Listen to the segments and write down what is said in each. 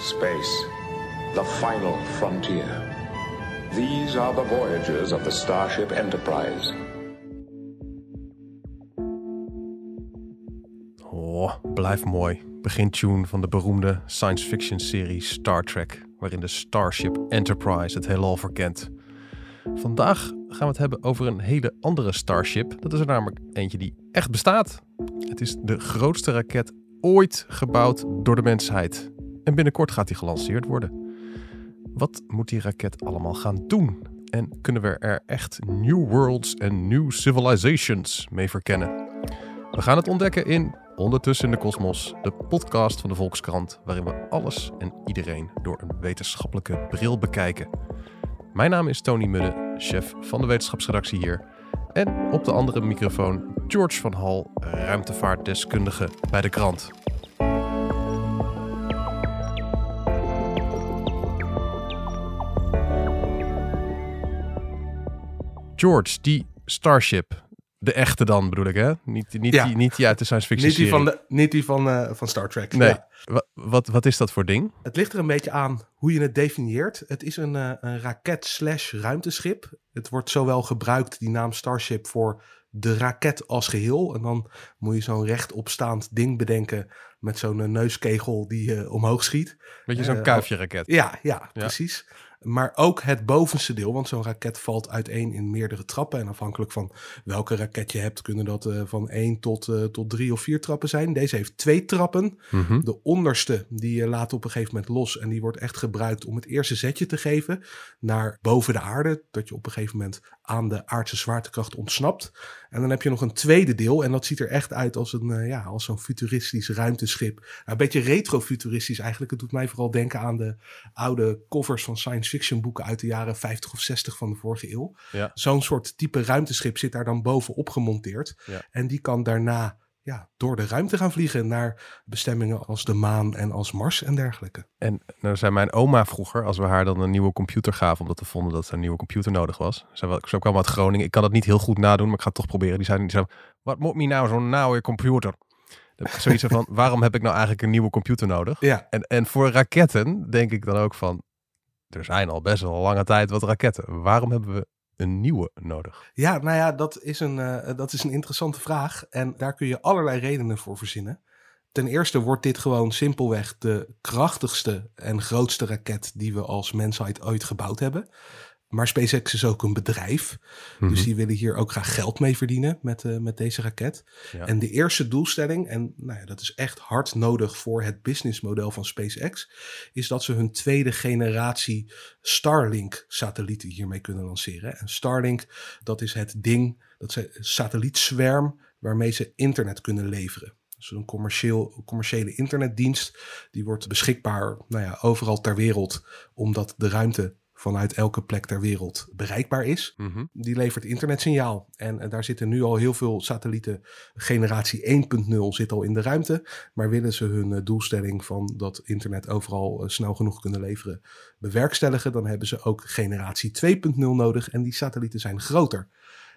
Space, the final frontier. These are the voyages of the Starship Enterprise. Oh, blijf mooi. Begintune van de beroemde science fiction serie Star Trek, waarin de Starship Enterprise het heelal verkent. Vandaag gaan we het hebben over een hele andere Starship. Dat is er namelijk eentje die echt bestaat. Het is de grootste raket ooit gebouwd door de mensheid. En binnenkort gaat die gelanceerd worden. Wat moet die raket allemaal gaan doen? En kunnen we er echt new worlds en new civilizations mee verkennen? We gaan het ontdekken in Ondertussen in de Kosmos, de podcast van de Volkskrant, waarin we alles en iedereen door een wetenschappelijke bril bekijken. Mijn naam is Tony Mudde, chef van de wetenschapsredactie hier. En op de andere microfoon George van Hal, ruimtevaartdeskundige bij de krant. George, die Starship, de echte dan bedoel ik, hè? Niet, niet, Ja. die, niet die uit de science fiction Niet die van, de, niet die van, eh, van Star Trek. Nee. Ja. Wat, wat is dat voor ding? Het ligt er een beetje aan hoe je het definieert. Het is een, eh, een raket slash ruimteschip. Het wordt zowel gebruikt, die naam Starship, voor de raket als geheel. En dan moet je zo'n rechtopstaand ding bedenken met zo'n eh, neuskegel die eh, omhoog schiet. Beetje zo'n kuifje raket. Ja, ja, precies. Maar ook het bovenste deel, want zo'n raket valt uiteen in meerdere trappen. En afhankelijk van welke raket je hebt, kunnen dat eh, van één tot, eh, tot drie of vier trappen zijn. Deze heeft twee trappen. Mhm. De onderste, die eh, laat op een gegeven moment los. En die wordt echt gebruikt om het eerste zetje te geven naar boven de aarde. Dat je op een gegeven moment aan de aardse zwaartekracht ontsnapt. En dan heb je nog een tweede deel. En dat ziet er echt uit als, een, eh, ja, als zo'n futuristisch ruimteschip. Nou, een beetje retrofuturistisch eigenlijk. Het doet mij vooral denken aan de oude covers van science fiction boeken uit de jaren 50 of 60 van de vorige eeuw. Ja. Zo'n soort type ruimteschip zit daar dan bovenop gemonteerd. Ja. En die kan daarna ja, door de ruimte gaan vliegen naar bestemmingen als de maan en als Mars en dergelijke. En nou zei mijn oma vroeger, als we haar dan een nieuwe computer gaven, omdat we vonden dat er een nieuwe computer nodig was. Wel- zij kwam uit Groningen. Ik kan dat niet heel goed nadoen, maar ik ga het toch proberen. Die zei, die zei wat moet me nou zo'n nauwe computer? Zoiets van, waarom heb ik nou eigenlijk een nieuwe computer nodig? Ja, En, en voor raketten denk ik dan ook van, er zijn al best wel een lange tijd wat raketten. Waarom hebben we een nieuwe nodig? ja nou ja, dat is, een, eh, dat is een interessante vraag. En daar kun je allerlei redenen voor verzinnen. Ten eerste wordt dit gewoon simpelweg de krachtigste en grootste raket die we als mensheid ooit gebouwd hebben. Maar SpaceX is ook een bedrijf. Mhm. Dus die willen hier ook graag geld mee verdienen met, eh, met deze raket. Ja. En de eerste doelstelling, en nou ja, dat is echt hard nodig voor het businessmodel van SpaceX, is dat ze hun tweede generatie Starlink-satellieten hiermee kunnen lanceren. En Starlink, dat is het ding, dat is een satelliietzwerm waarmee ze internet kunnen leveren. Dus een commercieel, commerciële internetdienst, die wordt beschikbaar nou ja, overal ter wereld, omdat de ruimte vanuit elke plek ter wereld bereikbaar is Mhm. die levert internetsignaal. En, eh, daar zitten nu al heel veel satellieten. Generatie 1.0 zit al in de ruimte. Maar willen ze hun eh, doelstelling van dat internet overal eh, snel genoeg kunnen leveren bewerkstelligen, dan hebben ze ook generatie 2.0 nodig. En die satellieten zijn groter.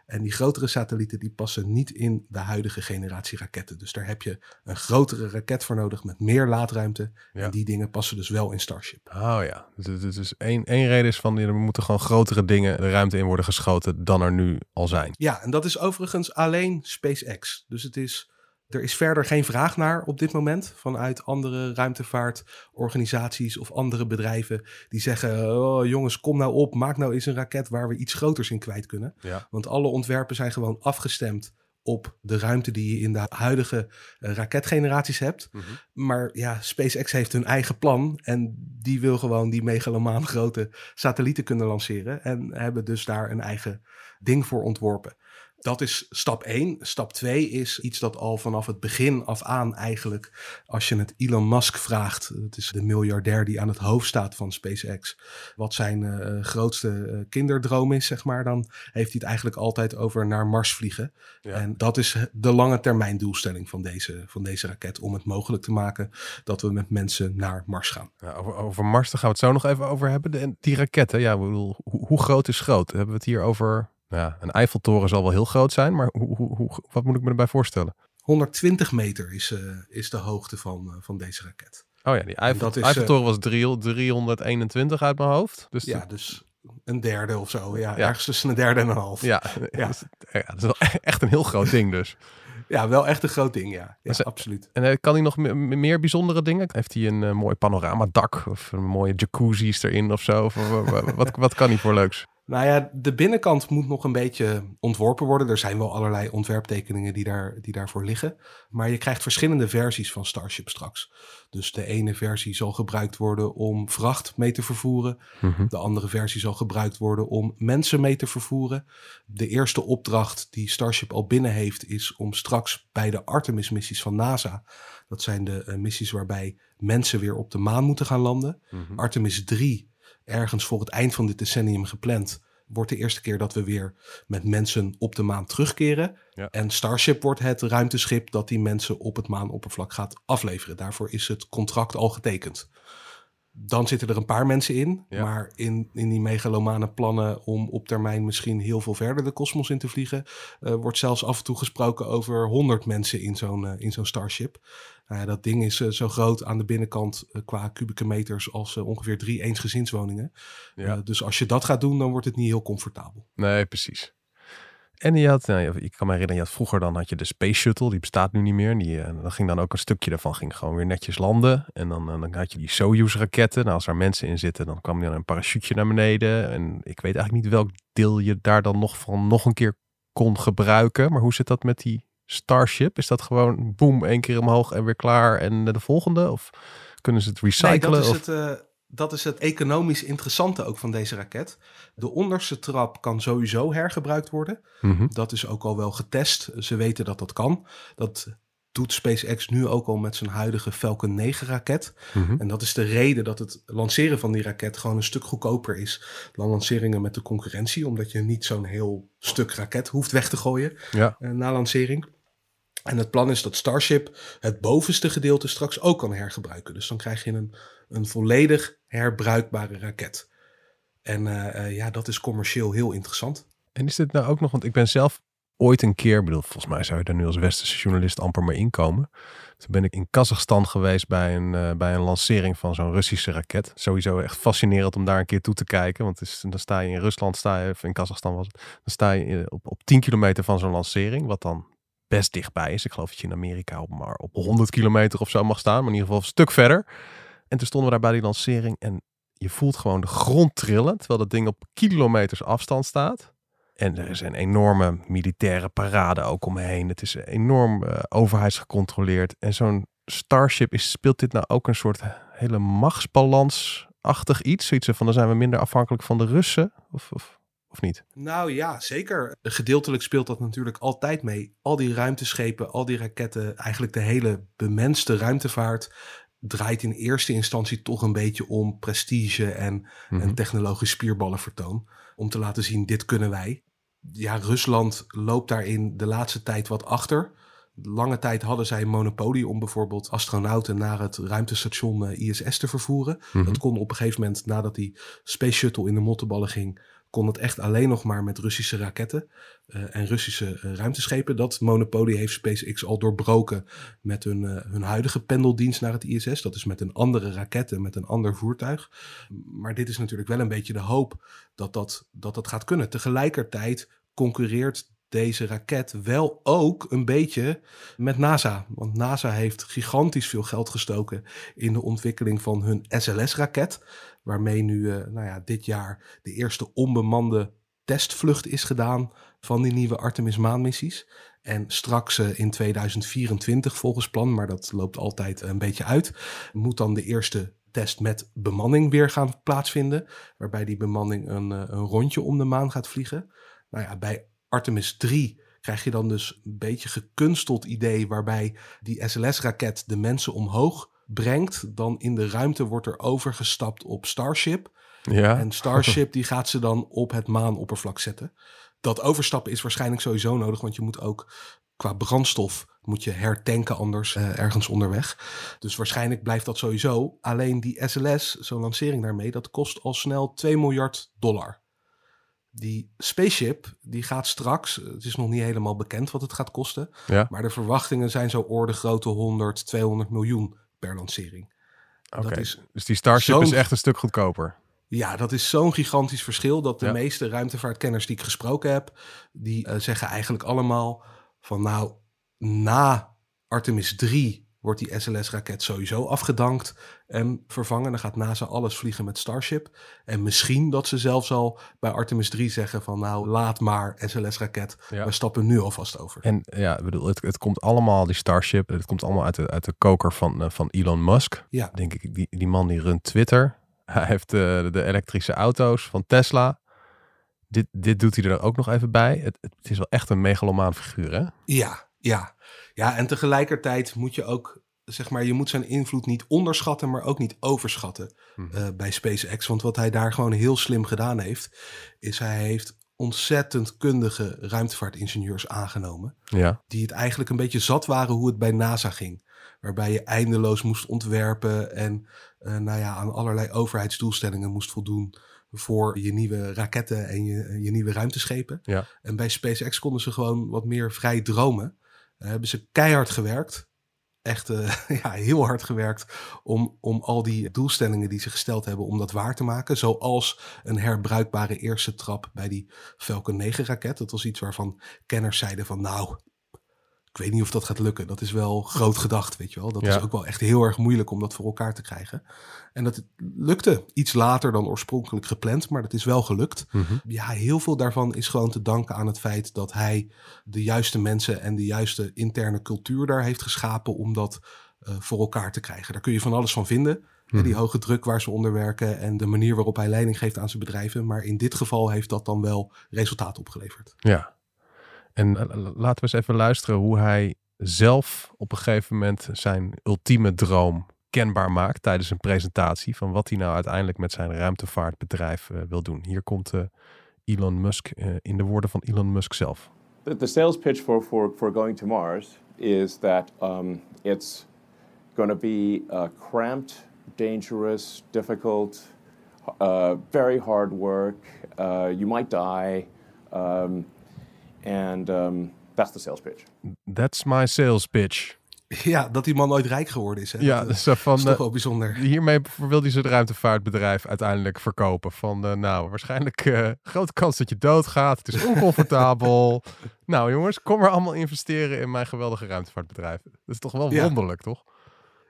En die grotere satellieten die passen niet in de huidige generatie raketten. Dus daar heb je een grotere raket voor nodig met meer laadruimte. Ja. En die dingen passen dus wel in Starship. Oh ja, dus, dus, één, één reden is van, er moeten gewoon grotere dingen de ruimte in worden geschoten dan er nu al zijn. Ja, en dat is overigens alleen SpaceX. Dus het is, er is verder geen vraag naar op dit moment vanuit andere ruimtevaartorganisaties of andere bedrijven die zeggen: oh, jongens, kom nou op, maak nou eens een raket waar we iets groters in kwijt kunnen. Ja. Want alle ontwerpen zijn gewoon afgestemd op de ruimte die je in de huidige eh, raketgeneraties hebt. Maar ja, SpaceX heeft hun eigen plan en die wil gewoon die megalomaan grote satellieten kunnen lanceren en hebben dus daar een eigen ding voor ontworpen. Dat is stap 1. Stap 2 is iets dat al vanaf het begin af aan eigenlijk, als je het Elon Musk vraagt, dat is de miljardair die aan het hoofd staat van SpaceX, wat zijn eh, grootste eh, kinderdroom is, zeg maar, dan heeft hij het eigenlijk altijd over naar Mars vliegen. Ja. En dat is de lange termijn doelstelling van deze, van deze raket, om het mogelijk te maken dat we met mensen naar Mars gaan. Ja, over, over Mars, daar gaan we het zo nog even over hebben. De- En die raketten, ja, ik bedoel, hoe, hoe groot is groot? Hebben we het hier over... Ja, een Eiffeltoren zal wel heel groot zijn, maar hoe, hoe, hoe, wat moet ik me erbij voorstellen? 120 meter is, eh, is de hoogte van, eh, van deze raket. Oh ja, die Eiffel, dat is, Eiffeltoren was 321 uit mijn hoofd. Dus Ja, dus een derde of zo. Ja, Ja. ergens tussen een derde en een half. Ja, ja, ja. Dat, is, ja, dat is wel echt een heel groot ding dus. wel echt een groot ding, ja. ja absoluut. En eh, kan hij nog me- me- meer bijzondere dingen? Heeft hij een eh, mooi panoramadak of een mooie jacuzzi's erin of zo? Of, wa- wa- wat, wat kan hij voor leuks? Nou ja, de binnenkant moet nog een beetje ontworpen worden. Er zijn wel allerlei ontwerptekeningen die, daar, die daarvoor liggen. Maar je krijgt verschillende versies van Starship straks. Dus de ene versie zal gebruikt worden om vracht mee te vervoeren. Mhm. De andere versie zal gebruikt worden om mensen mee te vervoeren. De eerste opdracht die Starship al binnen heeft is om straks bij de Artemis-missies van NASA. Dat zijn de eh, missies waarbij mensen weer op de maan moeten gaan landen. Mhm. Artemis 3, ergens voor het eind van dit decennium gepland, wordt de eerste keer dat we weer met mensen op de maan terugkeren. Ja. En Starship wordt het ruimteschip dat die mensen op het maanoppervlak gaat afleveren. Daarvoor is het contract al getekend. Dan zitten er een paar mensen in, Ja. maar in, in die megalomane plannen om op termijn misschien heel veel verder de kosmos in te vliegen, eh, wordt zelfs af en toe gesproken over 100 mensen in zo'n eh, in zo'n Starship. Nou ja, dat ding is eh, zo groot aan de binnenkant eh, qua kubieke meters als eh, ongeveer drie eensgezinswoningen. Ja. Dus als je dat gaat doen, dan wordt het niet heel comfortabel. Nee, precies. En je had, nou, ik kan me herinneren, je had vroeger dan had je de Space Shuttle, die bestaat nu niet meer. Die, dan ging dan ook een stukje daarvan, ging gewoon weer netjes landen. En dan, dan had je die Soyuz raketten. Nou, als er mensen in zitten, dan kwam er een parachute naar beneden. En ik weet eigenlijk niet welk deel je daar dan nog van nog een keer kon gebruiken. Maar hoe zit dat met die Starship? Is dat gewoon boem, één keer omhoog en weer klaar en de volgende? Of kunnen ze het recyclen? Nee, dat is, of... het, eh, dat is het economisch interessante ook van deze raket. De onderste trap kan sowieso hergebruikt worden. Mhm. Dat is ook al wel getest. Ze weten dat dat kan. Dat doet SpaceX nu ook al met zijn huidige Falcon 9 raket. Mhm. En dat is de reden dat het lanceren van die raket gewoon een stuk goedkoper is dan lanceringen met de concurrentie. Omdat je niet zo'n heel stuk raket hoeft weg te gooien Ja, eh, na lancering. En het plan is dat Starship het bovenste gedeelte straks ook kan hergebruiken. Dus dan krijg je een, een volledig herbruikbare raket. En eh, eh, ja, dat is commercieel heel interessant. En is dit nou ook nog, want ik ben zelf ooit een keer, bedoel, volgens mij zou je daar nu als westerse journalist amper mee inkomen. Toen ben ik in Kazachstan geweest bij een, eh, bij een lancering van zo'n Russische raket. Sowieso echt fascinerend om daar een keer toe te kijken. Want dan sta je in Rusland, sta je, of in Kazachstan was het, dan sta je op, op 10 kilometer van zo'n lancering. Wat dan best dichtbij is. Ik geloof dat je in Amerika op, maar op 100 kilometer of zo mag staan. Maar in ieder geval een stuk verder. En toen stonden we daar bij die lancering en je voelt gewoon de grond trillen. Terwijl dat ding op kilometers afstand staat. En er is een enorme militaire parade ook omheen. Het is enorm eh, overheidsgecontroleerd. En zo'n Starship, is, speelt dit nou ook een soort hele machtsbalans-achtig iets? Zoiets van, dan zijn we minder afhankelijk van de Russen? Of, of, of niet? Nou ja, zeker. Gedeeltelijk speelt dat natuurlijk altijd mee. Al die ruimteschepen, al die raketten, eigenlijk de hele bemenste ruimtevaart draait in eerste instantie toch een beetje om prestige en, Mhm. en technologisch spierballenvertoon. Om te laten zien, dit kunnen wij. Ja, Rusland loopt daarin de laatste tijd wat achter. Lange tijd hadden zij een monopolie om bijvoorbeeld astronauten naar het ruimtestation eh, ISS te vervoeren. Mhm. Dat kon op een gegeven moment, nadat die Space Shuttle in de mottenballen ging, kon het echt alleen nog maar met Russische raketten eh, en Russische eh, ruimteschepen. Dat monopolie heeft SpaceX al doorbroken met hun, eh, hun huidige pendeldienst naar het ISS. Dat is met een andere raket en met een ander voertuig. Maar dit is natuurlijk wel een beetje de hoop dat dat, dat, dat gaat kunnen. Tegelijkertijd concurreert deze raket wel ook een beetje met NASA. Want NASA heeft gigantisch veel geld gestoken in de ontwikkeling van hun SLS-raket. Waarmee nu eh, nou ja, dit jaar de eerste onbemande testvlucht is gedaan van die nieuwe Artemis maanmissies. En straks eh, in 2024 volgens plan, maar dat loopt altijd een beetje uit, moet dan de eerste test met bemanning weer gaan plaatsvinden. Waarbij die bemanning een, eh, een rondje om de maan gaat vliegen. Nou ja, bij Artemis 3 krijg je dan dus een beetje gekunsteld idee waarbij die SLS-raket de mensen omhoog brengt. Dan in de ruimte wordt er overgestapt op Starship. Ja, En Starship die gaat ze dan op het maanoppervlak zetten. Dat overstappen is waarschijnlijk sowieso nodig, want je moet ook qua brandstof moet je hertanken anders eh, ergens onderweg. Dus waarschijnlijk blijft dat sowieso. Alleen die SLS, zo'n lancering daarmee, dat kost al snel 2 miljard dollar. Die spaceship, die gaat straks, het is nog niet helemaal bekend wat het gaat kosten, ja. maar de verwachtingen zijn zo orde grootte 100, 200 miljoen per lancering. Oké, Dat is dus die Starship is echt een stuk goedkoper. Ja, dat is zo'n gigantisch verschil dat de Ja. meeste ruimtevaartkenners die ik gesproken heb, die eh, zeggen eigenlijk allemaal van nou, na Artemis 3 wordt die SLS-raket sowieso afgedankt en vervangen. Dan gaat NASA alles vliegen met Starship. En misschien dat ze zelfs al bij Artemis 3 zeggen van nou, laat maar SLS-raket. Ja. We stappen nu alvast over. En ja, ik bedoel, het, het komt allemaal, die Starship, het komt allemaal uit de, uit de koker van, eh, van Elon Musk. Ja. Denk ik, die, die man die runt Twitter. Hij heeft eh, de elektrische auto's van Tesla. Dit, dit doet hij er ook nog even bij. Het, het is wel echt een megalomaan figuur, hè? Ja, ja. Ja, en tegelijkertijd moet je ook, zeg maar, je moet zijn invloed niet onderschatten, maar ook niet overschatten Mhm. eh, bij SpaceX. Want wat hij daar gewoon heel slim gedaan heeft, is hij heeft ontzettend kundige ruimtevaartingenieurs aangenomen. Ja, Die het eigenlijk een beetje zat waren hoe het bij NASA ging. Waarbij je eindeloos moest ontwerpen en eh, nou ja, aan allerlei overheidsdoelstellingen moest voldoen voor je nieuwe raketten en je, je nieuwe ruimteschepen. ja. En bij SpaceX konden ze gewoon wat meer vrij dromen. Hebben ze keihard gewerkt. Echt eh, ja, heel hard gewerkt om, om al die doelstellingen die ze gesteld hebben, om dat waar te maken. Zoals een herbruikbare eerste trap bij die Falcon 9 raket. Dat was iets waarvan kenners zeiden van nou, ik weet niet of dat gaat lukken. Dat is wel groot gedacht, weet je wel. Dat Ja. is ook wel echt heel erg moeilijk om dat voor elkaar te krijgen. En dat lukte iets later dan oorspronkelijk gepland, maar dat is wel gelukt Mhm. ja, heel veel daarvan is gewoon te danken aan het feit dat hij de juiste mensen en de juiste interne cultuur daar heeft geschapen om dat eh, voor elkaar te krijgen. Daar kun je van alles van vinden. Hè, die hoge druk waar ze onder werken en de manier waarop hij leiding geeft aan zijn bedrijven. Maar in dit geval heeft dat dan wel resultaat opgeleverd. Ja. En eh, laten we eens even luisteren hoe hij zelf op een gegeven moment zijn ultieme droom kenbaar maakt tijdens een presentatie van wat hij nou uiteindelijk met zijn ruimtevaartbedrijf eh, wil doen. Hier komt eh, Elon Musk in de woorden van Elon Musk zelf. The, sales pitch for, for, for going to Mars is that um, it's going to be uh, cramped, dangerous, difficult, uh, very hard work. Uh, you might die. Um, and um, that's the sales pitch. That's my sales pitch. Ja, dat die man ooit rijk geworden is. Hè? Ja, dat, dus van, is toch eh, wel bijzonder. hiermee wil hij zijn ruimtevaartbedrijf uiteindelijk verkopen. Van eh, nou, waarschijnlijk eh, grote kans dat je doodgaat. Het is oncomfortabel. nou jongens, kom maar allemaal investeren in mijn geweldige ruimtevaartbedrijf. Dat is toch wel Ja. wonderlijk, toch?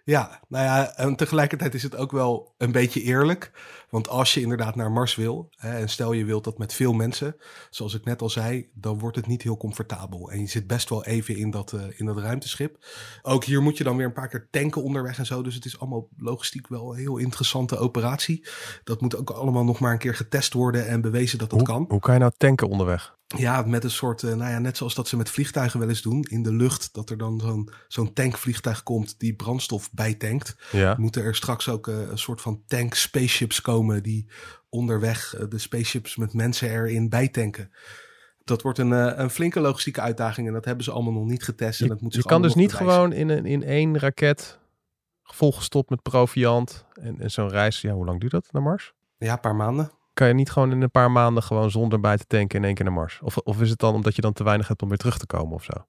Ja, nou ja, en tegelijkertijd is het ook wel een beetje eerlijk. Want als je inderdaad naar Mars wil, hè, en stel je wilt dat met veel mensen, zoals ik net al zei, dan wordt het niet heel comfortabel. En je zit best wel even in dat, eh, in dat ruimteschip. Ook hier moet je dan weer een paar keer tanken onderweg en zo. Dus het is allemaal logistiek wel een heel interessante operatie. Dat moet ook allemaal nog maar een keer getest worden en bewezen dat dat Hoe, kan. hoe kan je nou tanken onderweg? Ja, met een soort, eh, nou ja, net zoals dat ze met vliegtuigen wel eens doen in de lucht, dat er dan zo'n zo'n tankvliegtuig komt die brandstof bijtankt Ja. moeten er straks ook eh, een soort van tank spaceships komen die onderweg eh, de spaceships met mensen erin bijtanken. Dat wordt een, een flinke logistieke uitdaging en dat hebben ze allemaal nog niet getest. En dat moet Je kan dus niet bewijzen. gewoon in, een, in één raket volgestopt met proviant en, en zo'n reis. Ja, hoe lang duurt dat naar Mars? Ja, een paar maanden. Kan je niet gewoon in een paar maanden gewoon zonder bij te tanken in één keer naar Mars? Of, of is het dan omdat je dan te weinig hebt om weer terug te komen of zo?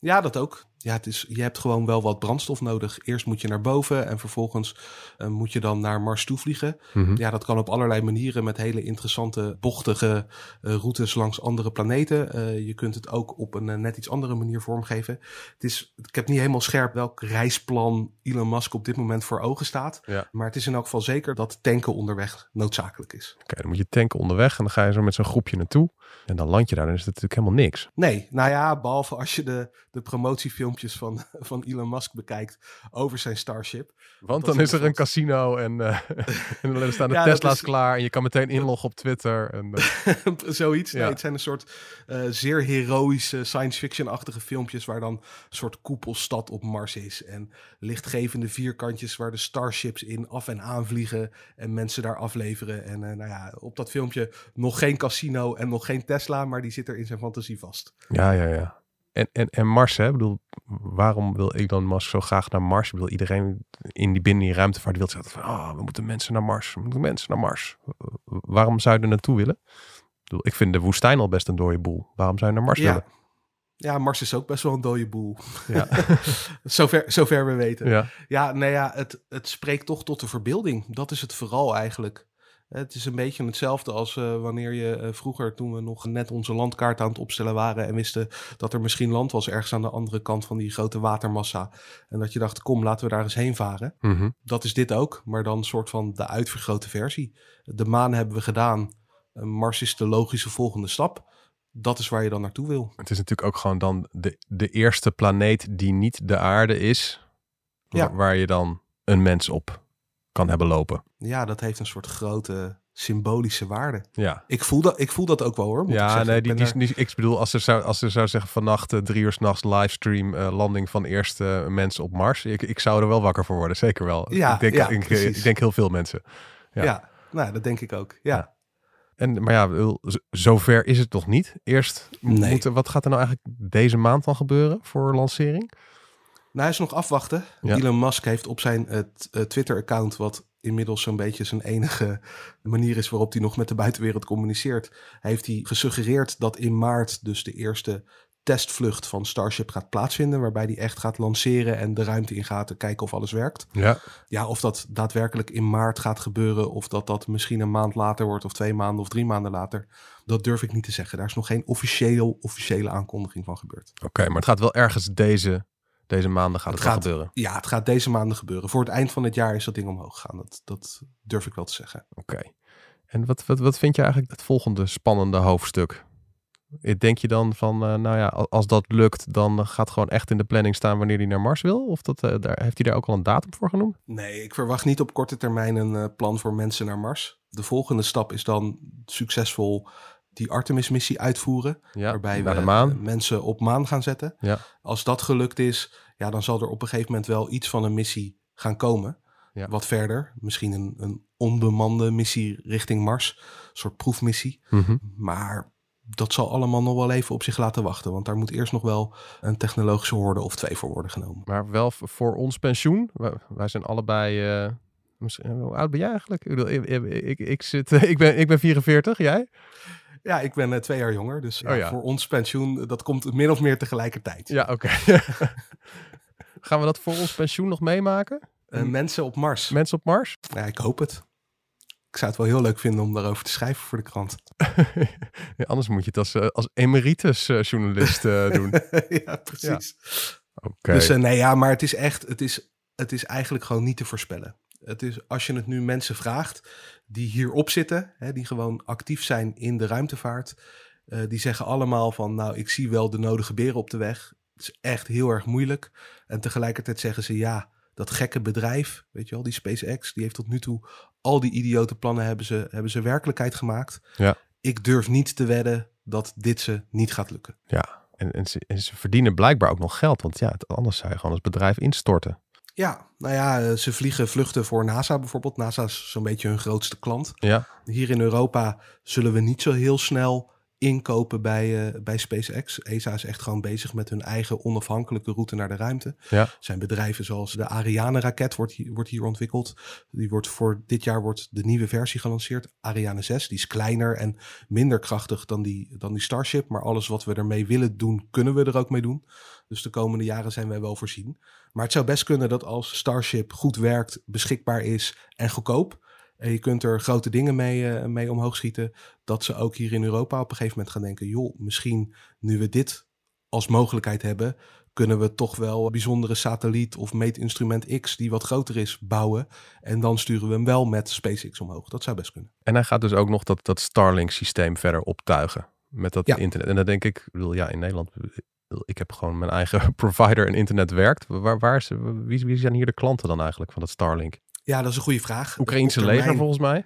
Ja, dat ook. Ja, het is, je hebt gewoon wel wat brandstof nodig. Eerst moet je naar boven en vervolgens eh, moet je dan naar Mars toe vliegen. Mhm. Ja, dat kan op allerlei manieren met hele interessante, bochtige eh, routes langs andere planeten. Eh, je kunt het ook op een net iets andere manier vormgeven. Het is, ik heb niet helemaal scherp welk reisplan Elon Musk op dit moment voor ogen staat. Ja. Maar het is in elk geval zeker dat tanken onderweg noodzakelijk is. Oké, dan moet je tanken onderweg en dan ga je zo met zo'n groepje naartoe. En dan land je daar, dan is het natuurlijk helemaal niks. Nee, nou ja, behalve als je de, de promotiefilmpjes van, van Elon Musk bekijkt over zijn Starship. Want dan is er een casino en, eh, en dan staan de Ja, Tesla's is- klaar en je kan meteen inloggen op Twitter. En, eh, Zoiets. Nee, het zijn een soort eh, zeer heroïsche science fiction-achtige filmpjes waar dan een soort koepelstad op Mars is. En lichtgevende vierkantjes waar de starships in af en aan vliegen en mensen daar afleveren. En nou ja, op dat filmpje nog geen casino en nog geen Tesla, maar die zit er in zijn fantasie vast. ja, ja, ja. En, en, en Mars, hè? Ik bedoel, waarom wil Elon Musk zo graag naar Mars? Ik bedoel, iedereen in die binnen die ruimtevaart wil zeggen van, ah, we moeten mensen naar Mars, we moeten mensen naar Mars. Waarom zou je er naartoe willen? Ik bedoel, ik vind de woestijn al best een dode boel. Waarom zou je naar Mars Ja. willen? Ja, Mars is ook best wel een dode boel. Ja. zover, zover we weten. ja. Ja, nee ja, het, het spreekt toch tot de verbeelding. Dat is het vooral eigenlijk. Het is een beetje hetzelfde als eh, wanneer je eh, vroeger, toen we nog net onze landkaart aan het opstellen waren en wisten dat er misschien land was ergens aan de andere kant van die grote watermassa. En dat je dacht, kom, laten we daar eens heen varen. Mhm. Dat is dit ook, maar dan een soort van de uitvergrote versie. De maan hebben we gedaan. Mars is de logische volgende stap. Dat is waar je dan naartoe wil. Het is natuurlijk ook gewoon dan de, de eerste planeet die niet de aarde is. Ja. Waar, waar je dan een mens op kan hebben lopen. Ja, dat heeft een soort grote symbolische waarde. Ja. Ik voel dat, ik voel dat ook wel hoor. Moet ik Ja, zeggen. nee, die, die, die- ik bedoel, als er zou, als er zou zeggen vannacht eh, drie uur s'nachts livestream eh, landing van eerste mensen op Mars. Ik, ik zou er wel wakker voor worden, zeker wel. Ja, ik, denk, ja, ik, ik denk heel veel mensen. Ja. Ja. nou, dat denk ik ook. Ja. En, maar ja, zover is het nog niet. Eerst Nee. moeten, wat gaat er nou eigenlijk deze maand dan gebeuren voor lancering? Nou, hij is nog afwachten. Ja. Elon Musk heeft op zijn eh, eh, Twitter-account, wat inmiddels zo'n beetje zijn enige manier is waarop hij nog met de buitenwereld communiceert, heeft hij gesuggereerd dat in maart dus de eerste testvlucht van Starship gaat plaatsvinden, waarbij hij echt gaat lanceren en de ruimte in gaat en kijken of alles werkt. Ja, Ja, of dat daadwerkelijk in maart gaat gebeuren, of dat dat misschien een maand later wordt, of twee maanden of drie maanden later, dat durf ik niet te zeggen. Daar is nog geen officieel, officiële aankondiging van gebeurd. oké. maar het gaat wel ergens deze, deze maanden gaat het, Het wel gaat- gebeuren. Ja, het gaat deze maanden gebeuren. Voor het eind van het jaar is dat ding omhoog gegaan. Dat, dat durf ik wel te zeggen. Oké. En wat, wat, wat vind je eigenlijk het volgende spannende hoofdstuk? Denk je dan van, eh, nou ja, al- als dat lukt, dan gaat gewoon echt in de planning staan wanneer hij naar Mars wil? Of dat, eh, daar, heeft hij daar ook al een datum voor genoemd? Nee, ik verwacht niet op korte termijn een eh, plan voor mensen naar Mars. De volgende stap is dan succesvol die Artemis-missie uitvoeren. Ja, waarbij we de maan. mensen op maan gaan zetten. Ja. Als dat gelukt is, ja, dan zal er op een gegeven moment wel iets van een missie gaan komen. Ja. Wat verder, misschien een, een onbemande missie richting Mars. Een soort proefmissie. Mhm. Maar dat zal allemaal nog wel even op zich laten wachten. Want daar moet eerst nog wel een technologische hoorde of twee voor worden genomen. Maar wel voor ons pensioen. Wij, zijn allebei. eh, misschien- hoe oud ben jij eigenlijk? Ik, ik, ik zit, ik, ben, ik ben 44, jij? Ja, ik ben eh, twee jaar jonger. Dus Oh ja. voor ons pensioen, eh, dat komt min of meer tegelijkertijd. Ja, oké. Gaan we dat voor ons pensioen nog meemaken? Eh, mensen op Mars. Mensen op Mars? Ja, ik hoop het. Ik zou het wel heel leuk vinden om daarover te schrijven voor de krant. Ja, anders moet je het als, als emeritus journalist eh, doen. ja, precies. Oké. Dus nee, ja, maar het is echt, het is, het is eigenlijk gewoon niet te voorspellen. Het is, als je het nu mensen vraagt die hierop zitten, hè, die gewoon actief zijn in de ruimtevaart, eh, die zeggen allemaal van, nou, ik zie wel de nodige beren op de weg. Het is echt heel erg moeilijk. En tegelijkertijd zeggen ze, ja, dat gekke bedrijf, weet je wel, die SpaceX, die heeft tot nu toe al die idiote plannen hebben ze, hebben ze werkelijkheid gemaakt. Ja. Ik durf niet te wedden dat dit ze niet gaat lukken. Ja, en, en, ze, en ze verdienen blijkbaar ook nog geld. Want ja, anders zou je gewoon als bedrijf instorten. Ja, nou ja, eh, ze vliegen vluchten voor NASA bijvoorbeeld. NASA is zo'n beetje hun grootste klant. Ja, Hier in Europa zullen we niet zo heel snel inkopen bij, eh, bij SpaceX. ESA is echt gewoon bezig met hun eigen onafhankelijke route naar de ruimte. Ja. Zijn bedrijven zoals de Ariane-raket wordt hier, wordt hier ontwikkeld. Die wordt voor dit jaar wordt de nieuwe versie gelanceerd. Ariane 6, die is kleiner en minder krachtig dan die, dan die Starship. Maar alles wat we ermee willen doen, kunnen we er ook mee doen. Dus de komende jaren zijn wij wel voorzien. Maar het zou best kunnen dat als Starship goed werkt, beschikbaar is en goedkoop. En je kunt er grote dingen mee, eh, mee omhoog schieten. Dat ze ook hier in Europa op een gegeven moment gaan denken: joh, misschien nu we dit als mogelijkheid hebben, kunnen we toch wel een bijzondere satelliet of meetinstrument X die wat groter is bouwen. En dan sturen we hem wel met SpaceX omhoog. Dat zou best kunnen. en hij gaat dus ook nog dat, dat Starlink-systeem verder optuigen. Met dat Ja. internet. En dan denk ik, bedoel, ja, in Nederland, ik heb gewoon mijn eigen provider en internet werkt. Waar, waar is, wie, wie zijn hier de klanten dan eigenlijk van dat Starlink? Ja, dat is een goede vraag. Oekraïnse termijn- leger volgens mij.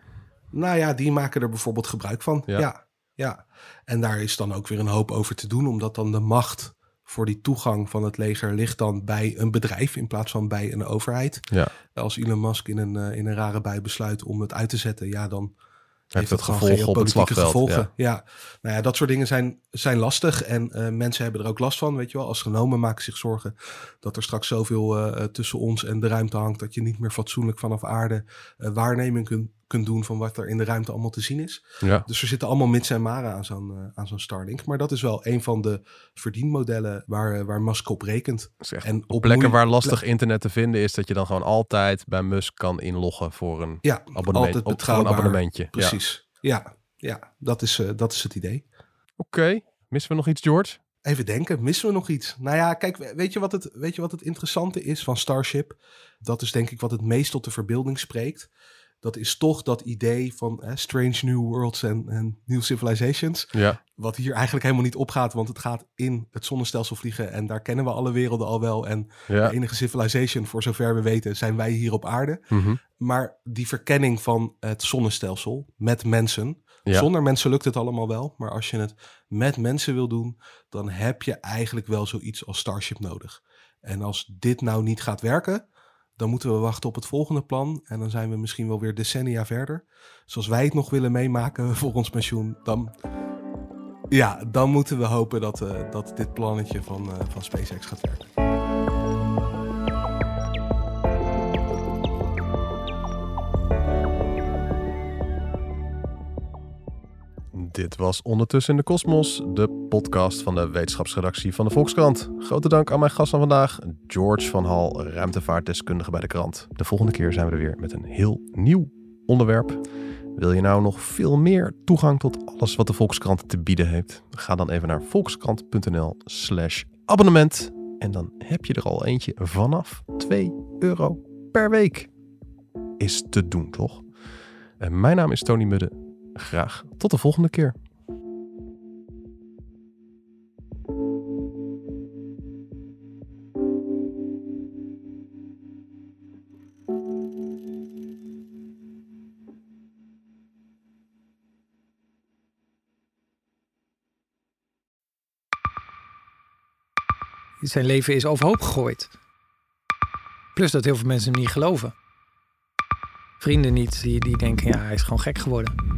Nou ja, die maken er bijvoorbeeld gebruik van. Ja. Ja. ja, En daar is dan ook weer een hoop over te doen, omdat dan de macht voor die toegang van het leger ligt dan bij een bedrijf in plaats van bij een overheid. Ja. Als Elon Musk in een, eh, in een rare bui besluit om het uit te zetten, ja, dan Heeft gewoon gevolgen op het slagveld. gevolgen. Ja. Ja. nou ja, dat soort dingen zijn, zijn lastig en eh, mensen hebben er ook last van, weet je wel. Astronomen maken zich zorgen dat er straks zoveel eh, tussen ons en de ruimte hangt dat je niet meer fatsoenlijk vanaf aarde eh, waarneming kunt, kunt doen van wat er in de ruimte allemaal te zien is. Ja. Dus er zitten allemaal mits en maren aan zo'n eh, aan zo'n Starlink. Maar dat is wel een van de verdienmodellen waar, eh, waar Musk op rekent. En op op plekken waar lastig internet te vinden is, dat je dan gewoon altijd bij Musk kan inloggen voor een, Ja, abonnement, altijd voor een betrouwbaar. abonnementje. Precies. Ja, ja, dat, is, eh, dat is het idee. Oké, missen we nog iets, George? Even denken, missen we nog iets? Nou ja, kijk, we- weet je wat het, weet je wat het interessante is van Starship? Dat is denk ik wat het meest tot de verbeelding spreekt. Dat is toch dat idee van eh, Strange New Worlds en, en New Civilizations. Ja, Wat hier eigenlijk helemaal niet opgaat, want het gaat in het zonnestelsel vliegen. En daar kennen we alle werelden al wel. En ja. de enige civilization, voor zover we weten, zijn wij hier op aarde. Mhm. Maar die verkenning van het zonnestelsel met mensen. Ja. Zonder mensen lukt het allemaal wel. Maar als je het met mensen wil doen, dan heb je eigenlijk wel zoiets als Starship nodig. En als dit nou niet gaat werken, dan moeten we wachten op het volgende plan. En dan zijn we misschien wel weer decennia verder. Zoals wij het nog willen meemaken voor ons pensioen. Dan, ja, dan moeten we hopen dat, eh, dat dit plannetje van, eh, van SpaceX gaat werken. Dit was Ondertussen in de Kosmos, de podcast van de wetenschapsredactie van de Volkskrant. Grote dank aan mijn gast van vandaag, George van Hal, ruimtevaartdeskundige bij de krant. De volgende keer zijn we er weer met een heel nieuw onderwerp. Wil je nou nog veel meer toegang tot alles wat de Volkskrant te bieden heeft? Ga dan even naar volkskrant.nl slash abonnement. En dan heb je er al eentje vanaf 2 euro per week. Is te doen, toch? En mijn naam is Tony Mudde. Graag tot de volgende keer. Zijn leven is overhoop gegooid. Plus dat heel veel mensen hem niet geloven. Vrienden niet, die, die denken, ja, hij is gewoon gek geworden.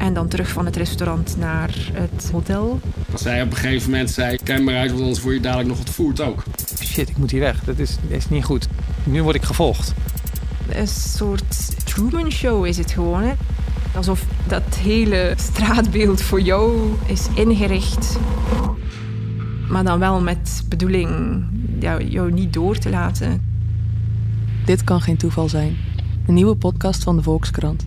En dan terug van het restaurant naar het hotel. Als zij op een gegeven moment zei, kijk maar uit, want anders word je dadelijk nog ontvoerd ook. Shit, ik moet hier weg. Dat is, is niet goed. Nu word ik gevolgd. Een soort Truman Show is het gewoon. Hè? Alsof dat hele straatbeeld voor jou is ingericht. Maar dan wel met bedoeling ja, jou niet door te laten. Dit kan geen toeval zijn. Een nieuwe podcast van de Volkskrant.